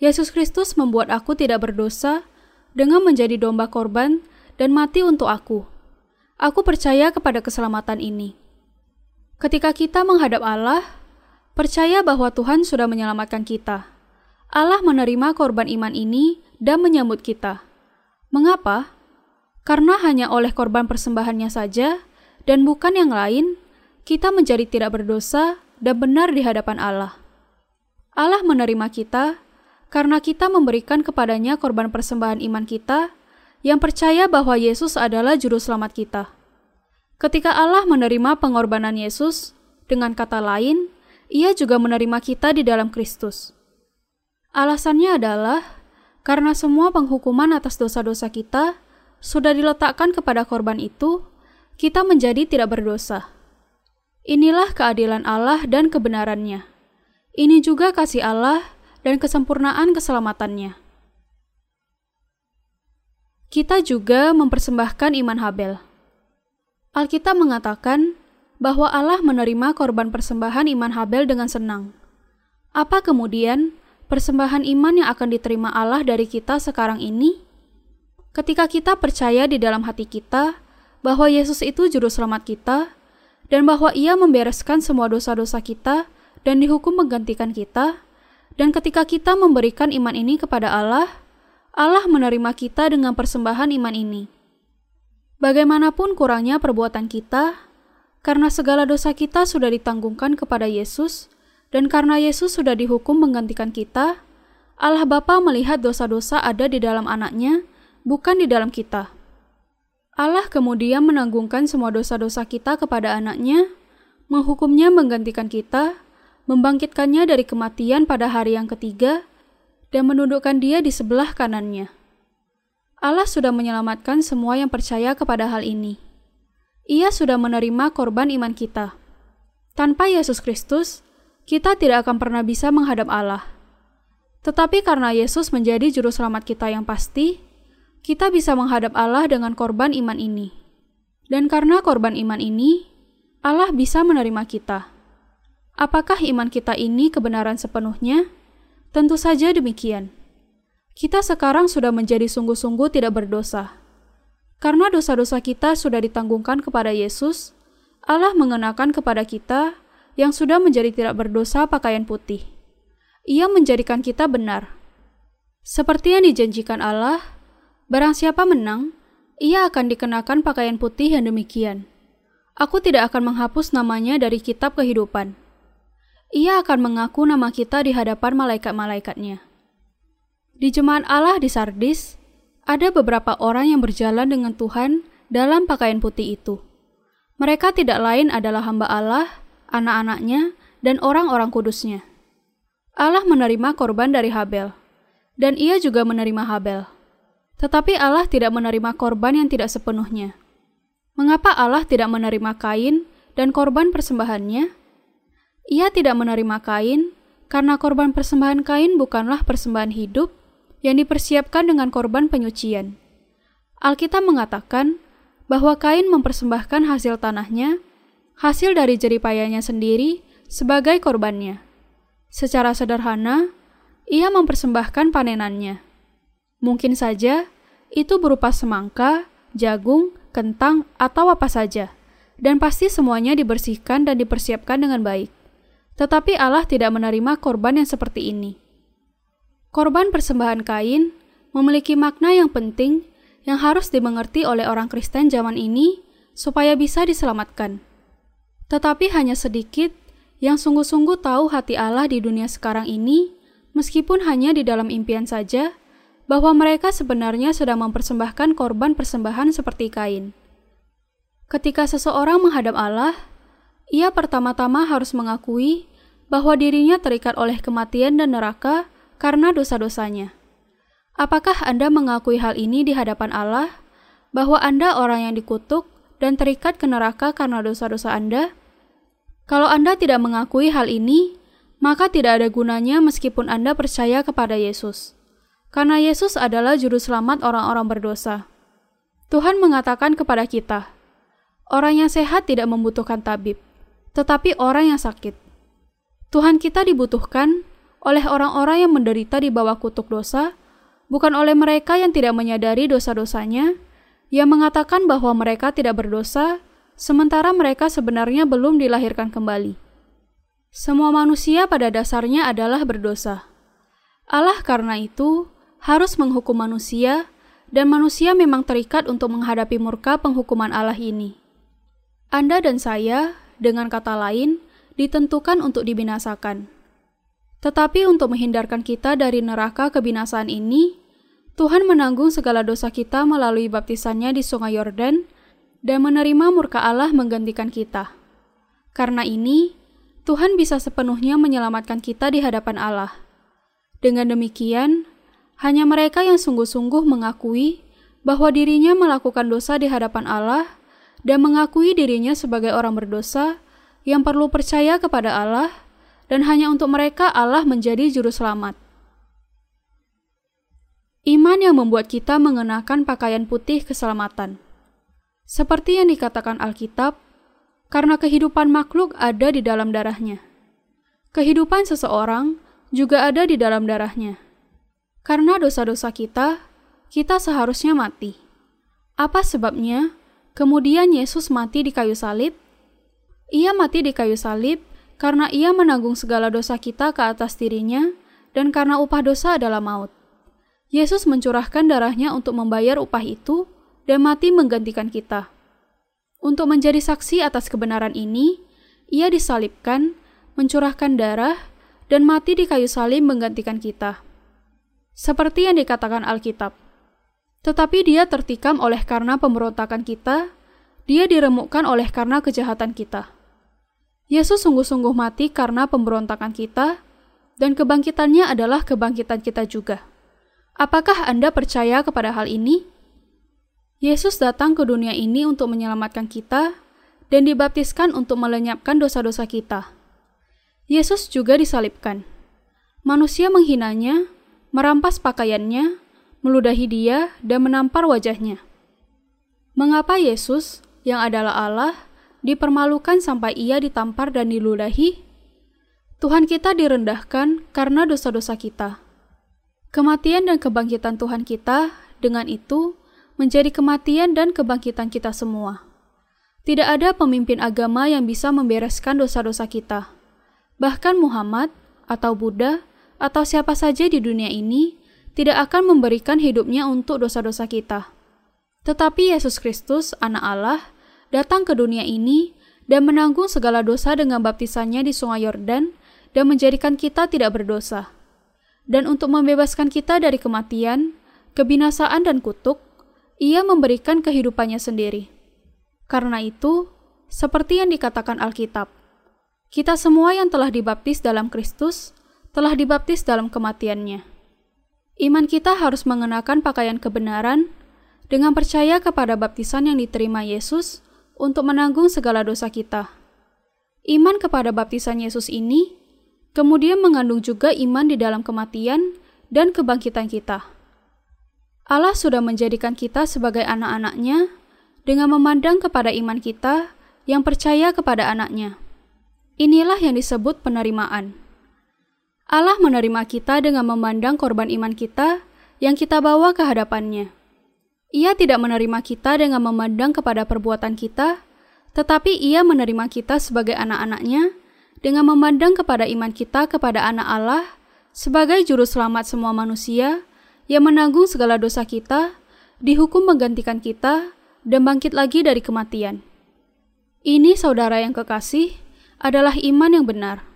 [SPEAKER 1] Yesus Kristus membuat aku tidak berdosa dengan menjadi domba korban dan mati untuk aku. Aku percaya kepada keselamatan ini. Ketika kita menghadap Allah, percaya bahwa Tuhan sudah menyelamatkan kita. Allah menerima korban iman ini dan menyambut kita. Mengapa? Karena hanya oleh korban persembahannya saja dan bukan yang lain, kita menjadi tidak berdosa dan benar di hadapan Allah. Allah menerima kita karena kita memberikan kepadanya korban persembahan iman kita yang percaya bahwa Yesus adalah juru selamat kita. Ketika Allah menerima pengorbanan Yesus, dengan kata lain, ia juga menerima kita di dalam Kristus. Alasannya adalah karena semua penghukuman atas dosa-dosa kita sudah diletakkan kepada korban itu, kita menjadi tidak berdosa. Inilah keadilan Allah dan kebenarannya. Ini juga kasih Allah dan kesempurnaan keselamatannya. Kita juga mempersembahkan iman Habel. Alkitab mengatakan bahwa Allah menerima korban persembahan iman Habel dengan senang. Apa kemudian persembahan iman yang akan diterima Allah dari kita sekarang ini? Ketika kita percaya di dalam hati kita bahwa Yesus itu juru selamat kita dan bahwa Ia membereskan semua dosa-dosa kita dan dihukum menggantikan kita, dan ketika kita memberikan iman ini kepada Allah, Allah menerima kita dengan persembahan iman ini. Bagaimanapun kurangnya perbuatan kita, karena segala dosa kita sudah ditanggungkan kepada Yesus, dan karena Yesus sudah dihukum menggantikan kita, Allah Bapa melihat dosa-dosa ada di dalam anaknya, bukan di dalam kita. Allah kemudian menanggungkan semua dosa-dosa kita kepada anaknya, menghukumnya menggantikan kita, membangkitkannya dari kematian pada hari yang ketiga, dan menundukkan dia di sebelah kanannya. Allah sudah menyelamatkan semua yang percaya kepada hal ini. Ia sudah menerima korban iman kita. Tanpa Yesus Kristus, kita tidak akan pernah bisa menghadap Allah. Tetapi karena Yesus menjadi juru selamat kita yang pasti, kita bisa menghadap Allah dengan korban iman ini. Dan karena korban iman ini, Allah bisa menerima kita. Apakah iman kita ini kebenaran sepenuhnya? Tentu saja demikian. Kita sekarang sudah menjadi sungguh-sungguh tidak berdosa. Karena dosa-dosa kita sudah ditanggungkan kepada Yesus, Allah mengenakan kepada kita yang sudah menjadi tidak berdosa pakaian putih. Ia menjadikan kita benar. Seperti yang dijanjikan Allah, barang siapa menang, ia akan dikenakan pakaian putih yang demikian. Aku tidak akan menghapus namanya dari kitab kehidupan ia akan mengaku nama kita di hadapan malaikat-malaikatnya. Di jemaat Allah di Sardis, ada beberapa orang yang berjalan dengan Tuhan dalam pakaian putih itu. Mereka tidak lain adalah hamba Allah, anak-anaknya, dan orang-orang kudusnya. Allah menerima korban dari Habel, dan ia juga menerima Habel. Tetapi Allah tidak menerima korban yang tidak sepenuhnya. Mengapa Allah tidak menerima Kain dan korban persembahannya? Ia tidak menerima Kain karena korban persembahan Kain bukanlah persembahan hidup, yang dipersiapkan dengan korban penyucian. Alkitab mengatakan bahwa Kain mempersembahkan hasil tanahnya, hasil dari jeripayanya sendiri, sebagai korbannya. Secara sederhana, ia mempersembahkan panenannya. Mungkin saja itu berupa semangka, jagung, kentang, atau apa saja, dan pasti semuanya dibersihkan dan dipersiapkan dengan baik. Tetapi Allah tidak menerima korban yang seperti ini. Korban persembahan Kain memiliki makna yang penting yang harus dimengerti oleh orang Kristen zaman ini supaya bisa diselamatkan. Tetapi hanya sedikit yang sungguh-sungguh tahu hati Allah di dunia sekarang ini, meskipun hanya di dalam impian saja, bahwa mereka sebenarnya sedang mempersembahkan korban persembahan seperti Kain. Ketika seseorang menghadap Allah, ia pertama-tama harus mengakui bahwa dirinya terikat oleh kematian dan neraka karena dosa-dosanya. Apakah Anda mengakui hal ini di hadapan Allah, bahwa Anda orang yang dikutuk dan terikat ke neraka karena dosa-dosa Anda? Kalau Anda tidak mengakui hal ini, maka tidak ada gunanya meskipun Anda percaya kepada Yesus. Karena Yesus adalah juru selamat orang-orang berdosa. Tuhan mengatakan kepada kita, orang yang sehat tidak membutuhkan tabib, tetapi orang yang sakit. Tuhan kita dibutuhkan oleh orang-orang yang menderita di bawah kutuk dosa, bukan oleh mereka yang tidak menyadari dosa-dosanya, yang mengatakan bahwa mereka tidak berdosa, sementara mereka sebenarnya belum dilahirkan kembali. Semua manusia pada dasarnya adalah berdosa. Allah karena itu harus menghukum manusia, dan manusia memang terikat untuk menghadapi murka penghukuman Allah ini. Anda dan saya, dengan kata lain, ditentukan untuk dibinasakan. Tetapi untuk menghindarkan kita dari neraka kebinasaan ini, Tuhan menanggung segala dosa kita melalui baptisannya di sungai Yordan dan menerima murka Allah menggantikan kita. Karena ini, Tuhan bisa sepenuhnya menyelamatkan kita di hadapan Allah. Dengan demikian, hanya mereka yang sungguh-sungguh mengakui bahwa dirinya melakukan dosa di hadapan Allah dan mengakui dirinya sebagai orang berdosa yang perlu percaya kepada Allah, dan hanya untuk mereka Allah menjadi juru selamat. Iman yang membuat kita mengenakan pakaian putih keselamatan. Seperti yang dikatakan Alkitab, karena kehidupan makhluk ada di dalam darahnya. Kehidupan seseorang juga ada di dalam darahnya. Karena dosa-dosa kita, kita seharusnya mati. Apa sebabnya? Kemudian Yesus mati di kayu salib ia mati di kayu salib karena ia menanggung segala dosa kita ke atas dirinya dan karena upah dosa adalah maut. Yesus mencurahkan darahnya untuk membayar upah itu dan mati menggantikan kita. Untuk menjadi saksi atas kebenaran ini, ia disalibkan, mencurahkan darah, dan mati di kayu salib menggantikan kita. Seperti yang dikatakan Alkitab. Tetapi dia tertikam oleh karena pemberontakan kita, dia diremukkan oleh karena kejahatan kita. Yesus sungguh-sungguh mati karena pemberontakan kita, dan kebangkitannya adalah kebangkitan kita juga. Apakah Anda percaya kepada hal ini? Yesus datang ke dunia ini untuk menyelamatkan kita dan dibaptiskan untuk melenyapkan dosa-dosa kita. Yesus juga disalibkan. Manusia menghinanya, merampas pakaiannya, meludahi dia, dan menampar wajahnya. Mengapa Yesus, yang adalah Allah, dipermalukan sampai ia ditampar dan diludahi? Tuhan kita direndahkan karena dosa-dosa kita. Kematian dan kebangkitan Tuhan kita dengan itu menjadi kematian dan kebangkitan kita semua. Tidak ada pemimpin agama yang bisa membereskan dosa-dosa kita. Bahkan Muhammad atau Buddha atau siapa saja di dunia ini tidak akan memberikan hidupnya untuk dosa-dosa kita. Tetapi Yesus Kristus, Anak Allah, datang ke dunia ini dan menanggung segala dosa dengan baptisannya di sungai Yordan dan menjadikan kita tidak berdosa. Dan untuk membebaskan kita dari kematian, kebinasaan dan kutuk, ia memberikan kehidupannya sendiri. Karena itu, seperti yang dikatakan Alkitab, kita semua yang telah dibaptis dalam Kristus telah dibaptis dalam kematiannya. Iman kita harus mengenakan pakaian kebenaran dengan percaya kepada baptisan yang diterima Yesus untuk menanggung segala dosa kita. Iman kepada baptisan Yesus ini kemudian mengandung juga iman di dalam kematian dan kebangkitan kita. Allah sudah menjadikan kita sebagai anak-anaknya dengan memandang kepada iman kita yang percaya kepada anaknya. Inilah yang disebut penerimaan. Allah menerima kita dengan memandang korban iman kita yang kita bawa ke hadapannya. Ia tidak menerima kita dengan memandang kepada perbuatan kita, tetapi ia menerima kita sebagai anak-anaknya dengan memandang kepada iman kita kepada anak Allah sebagai juru selamat semua manusia yang menanggung segala dosa kita, dihukum menggantikan kita, dan bangkit lagi dari kematian. Ini, saudara yang kekasih, adalah iman yang benar.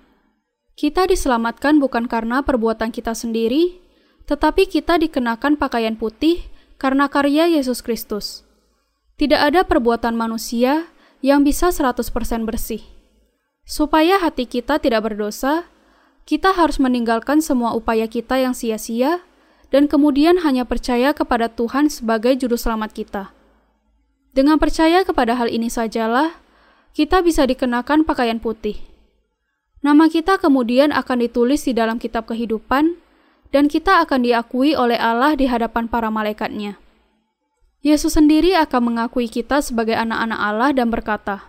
[SPEAKER 1] Kita diselamatkan bukan karena perbuatan kita sendiri, tetapi kita dikenakan pakaian putih karena karya Yesus Kristus. Tidak ada perbuatan manusia yang bisa 100% bersih. Supaya hati kita tidak berdosa, kita harus meninggalkan semua upaya kita yang sia-sia dan kemudian hanya percaya kepada Tuhan sebagai juru selamat kita. Dengan percaya kepada hal ini sajalah, kita bisa dikenakan pakaian putih. Nama kita kemudian akan ditulis di dalam kitab kehidupan, dan kita akan diakui oleh Allah di hadapan para malaikatnya. Yesus sendiri akan mengakui kita sebagai anak-anak Allah dan berkata,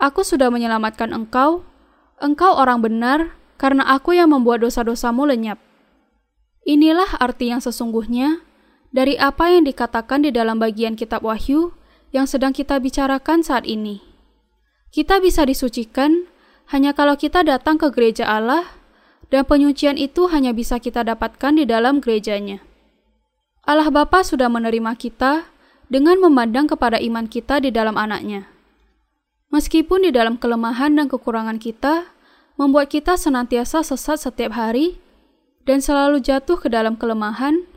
[SPEAKER 1] Aku sudah menyelamatkan engkau, engkau orang benar, karena aku yang membuat dosa-dosamu lenyap. Inilah arti yang sesungguhnya dari apa yang dikatakan di dalam bagian kitab Wahyu yang sedang kita bicarakan saat ini. Kita bisa disucikan hanya kalau kita datang ke gereja Allah dan penyucian itu hanya bisa kita dapatkan di dalam gerejanya. Allah Bapa sudah menerima kita dengan memandang kepada iman kita di dalam anaknya. Meskipun di dalam kelemahan dan kekurangan kita, membuat kita senantiasa sesat setiap hari, dan selalu jatuh ke dalam kelemahan,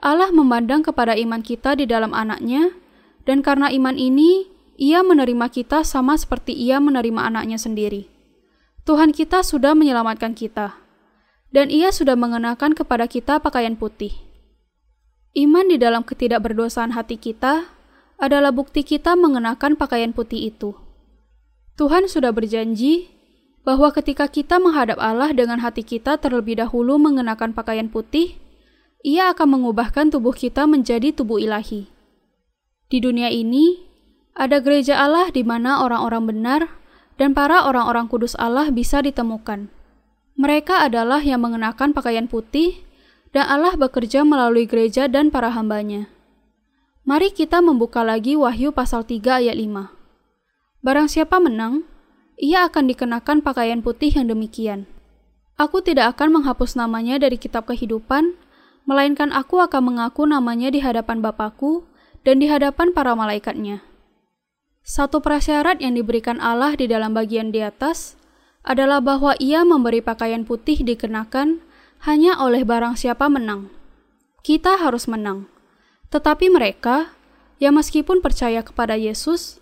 [SPEAKER 1] Allah memandang kepada iman kita di dalam anaknya, dan karena iman ini, ia menerima kita sama seperti ia menerima anaknya sendiri. Tuhan kita sudah menyelamatkan kita, dan ia sudah mengenakan kepada kita pakaian putih. Iman di dalam ketidakberdosaan hati kita adalah bukti kita mengenakan pakaian putih itu. Tuhan sudah berjanji bahwa ketika kita menghadap Allah dengan hati kita terlebih dahulu mengenakan pakaian putih, Ia akan mengubahkan tubuh kita menjadi tubuh ilahi. Di dunia ini, ada gereja Allah di mana orang-orang benar dan para orang-orang kudus Allah bisa ditemukan. Mereka adalah yang mengenakan pakaian putih, dan Allah bekerja melalui gereja dan para hambanya. Mari kita membuka lagi Wahyu pasal 3 ayat 5. Barang siapa menang, ia akan dikenakan pakaian putih yang demikian. Aku tidak akan menghapus namanya dari kitab kehidupan, melainkan aku akan mengaku namanya di hadapan Bapakku dan di hadapan para malaikatnya. Satu prasyarat yang diberikan Allah di dalam bagian di atas adalah bahwa ia memberi pakaian putih dikenakan hanya oleh barang siapa menang. Kita harus menang. Tetapi mereka, yang meskipun percaya kepada Yesus,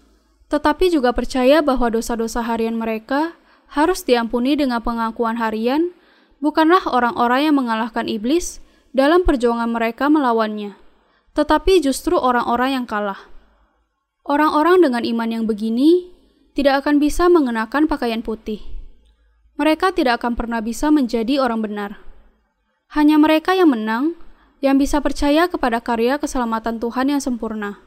[SPEAKER 1] tetapi juga percaya bahwa dosa-dosa harian mereka harus diampuni dengan pengakuan harian, bukanlah orang-orang yang mengalahkan iblis dalam perjuangan mereka melawannya, tetapi justru orang-orang yang kalah. Orang-orang dengan iman yang begini tidak akan bisa mengenakan pakaian putih. Mereka tidak akan pernah bisa menjadi orang benar. Hanya mereka yang menang yang bisa percaya kepada karya keselamatan Tuhan yang sempurna.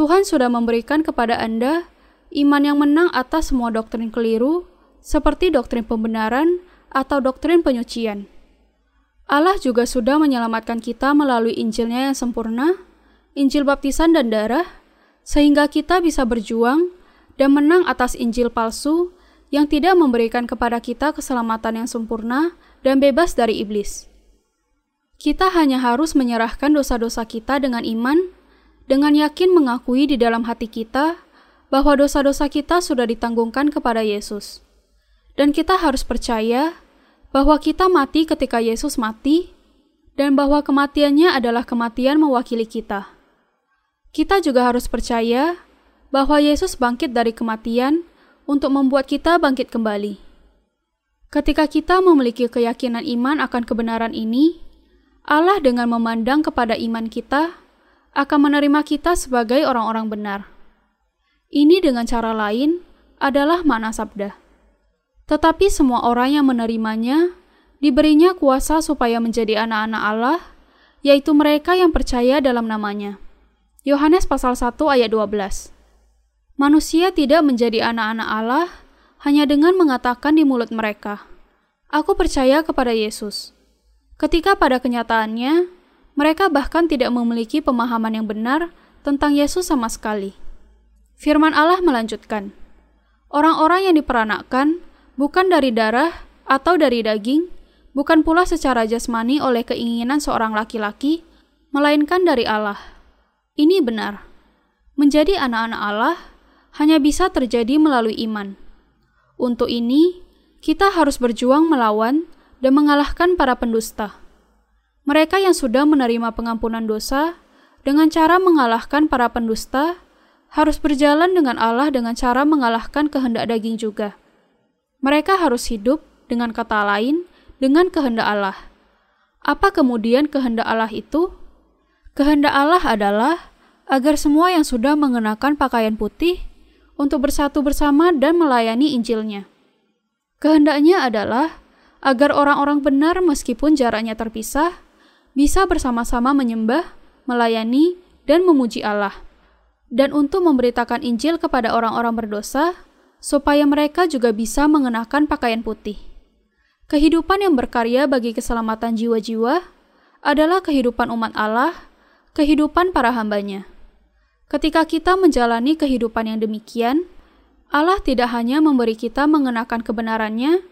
[SPEAKER 1] Tuhan sudah memberikan kepada Anda iman yang menang atas semua doktrin keliru, seperti doktrin pembenaran atau doktrin penyucian. Allah juga sudah menyelamatkan kita melalui Injilnya yang sempurna, Injil baptisan dan darah, sehingga kita bisa berjuang dan menang atas Injil palsu yang tidak memberikan kepada kita keselamatan yang sempurna dan bebas dari iblis. Kita hanya harus menyerahkan dosa-dosa kita dengan iman dengan yakin mengakui di dalam hati kita bahwa dosa-dosa kita sudah ditanggungkan kepada Yesus. Dan kita harus percaya bahwa kita mati ketika Yesus mati dan bahwa kematiannya adalah kematian mewakili kita. Kita juga harus percaya bahwa Yesus bangkit dari kematian untuk membuat kita bangkit kembali. Ketika kita memiliki keyakinan iman akan kebenaran ini, Allah dengan memandang kepada iman kita akan menerima kita sebagai orang-orang benar. Ini dengan cara lain adalah makna sabda. Tetapi semua orang yang menerimanya diberinya kuasa supaya menjadi anak-anak Allah yaitu mereka yang percaya dalam namanya. Yohanes pasal 1 ayat 12. Manusia tidak menjadi anak-anak Allah hanya dengan mengatakan di mulut mereka, Aku percaya kepada Yesus. Ketika pada kenyataannya, mereka bahkan tidak memiliki pemahaman yang benar tentang Yesus sama sekali. Firman Allah melanjutkan, Orang-orang yang diperanakkan bukan dari darah atau dari daging, bukan pula secara jasmani oleh keinginan seorang laki-laki, melainkan dari Allah. Ini benar. Menjadi anak-anak Allah hanya bisa terjadi melalui iman. Untuk ini, kita harus berjuang melawan dan mengalahkan para pendusta. Mereka yang sudah menerima pengampunan dosa dengan cara mengalahkan para pendusta harus berjalan dengan Allah dengan cara mengalahkan kehendak daging juga. Mereka harus hidup dengan kata lain dengan kehendak Allah. Apa kemudian kehendak Allah itu? Kehendak Allah adalah agar semua yang sudah mengenakan pakaian putih untuk bersatu bersama dan melayani Injilnya. Kehendaknya adalah agar orang-orang benar meskipun jaraknya terpisah, bisa bersama-sama menyembah, melayani, dan memuji Allah. Dan untuk memberitakan Injil kepada orang-orang berdosa, supaya mereka juga bisa mengenakan pakaian putih. Kehidupan yang berkarya bagi keselamatan jiwa-jiwa adalah kehidupan umat Allah kehidupan para hambanya. Ketika kita menjalani kehidupan yang demikian, Allah tidak hanya memberi kita mengenakan kebenarannya,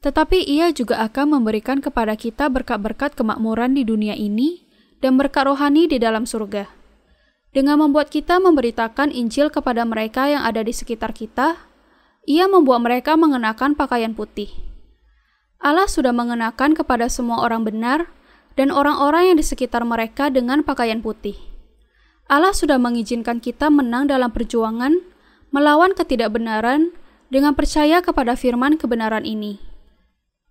[SPEAKER 1] tetapi Ia juga akan memberikan kepada kita berkat-berkat kemakmuran di dunia ini dan berkat rohani di dalam surga. Dengan membuat kita memberitakan Injil kepada mereka yang ada di sekitar kita, Ia membuat mereka mengenakan pakaian putih. Allah sudah mengenakan kepada semua orang benar dan orang-orang yang di sekitar mereka dengan pakaian putih. Allah sudah mengizinkan kita menang dalam perjuangan melawan ketidakbenaran dengan percaya kepada firman kebenaran ini.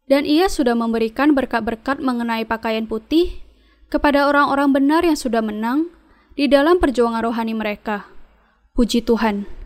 [SPEAKER 1] Dan ia sudah memberikan berkat-berkat mengenai pakaian putih kepada orang-orang benar yang sudah menang di dalam perjuangan rohani mereka. Puji Tuhan.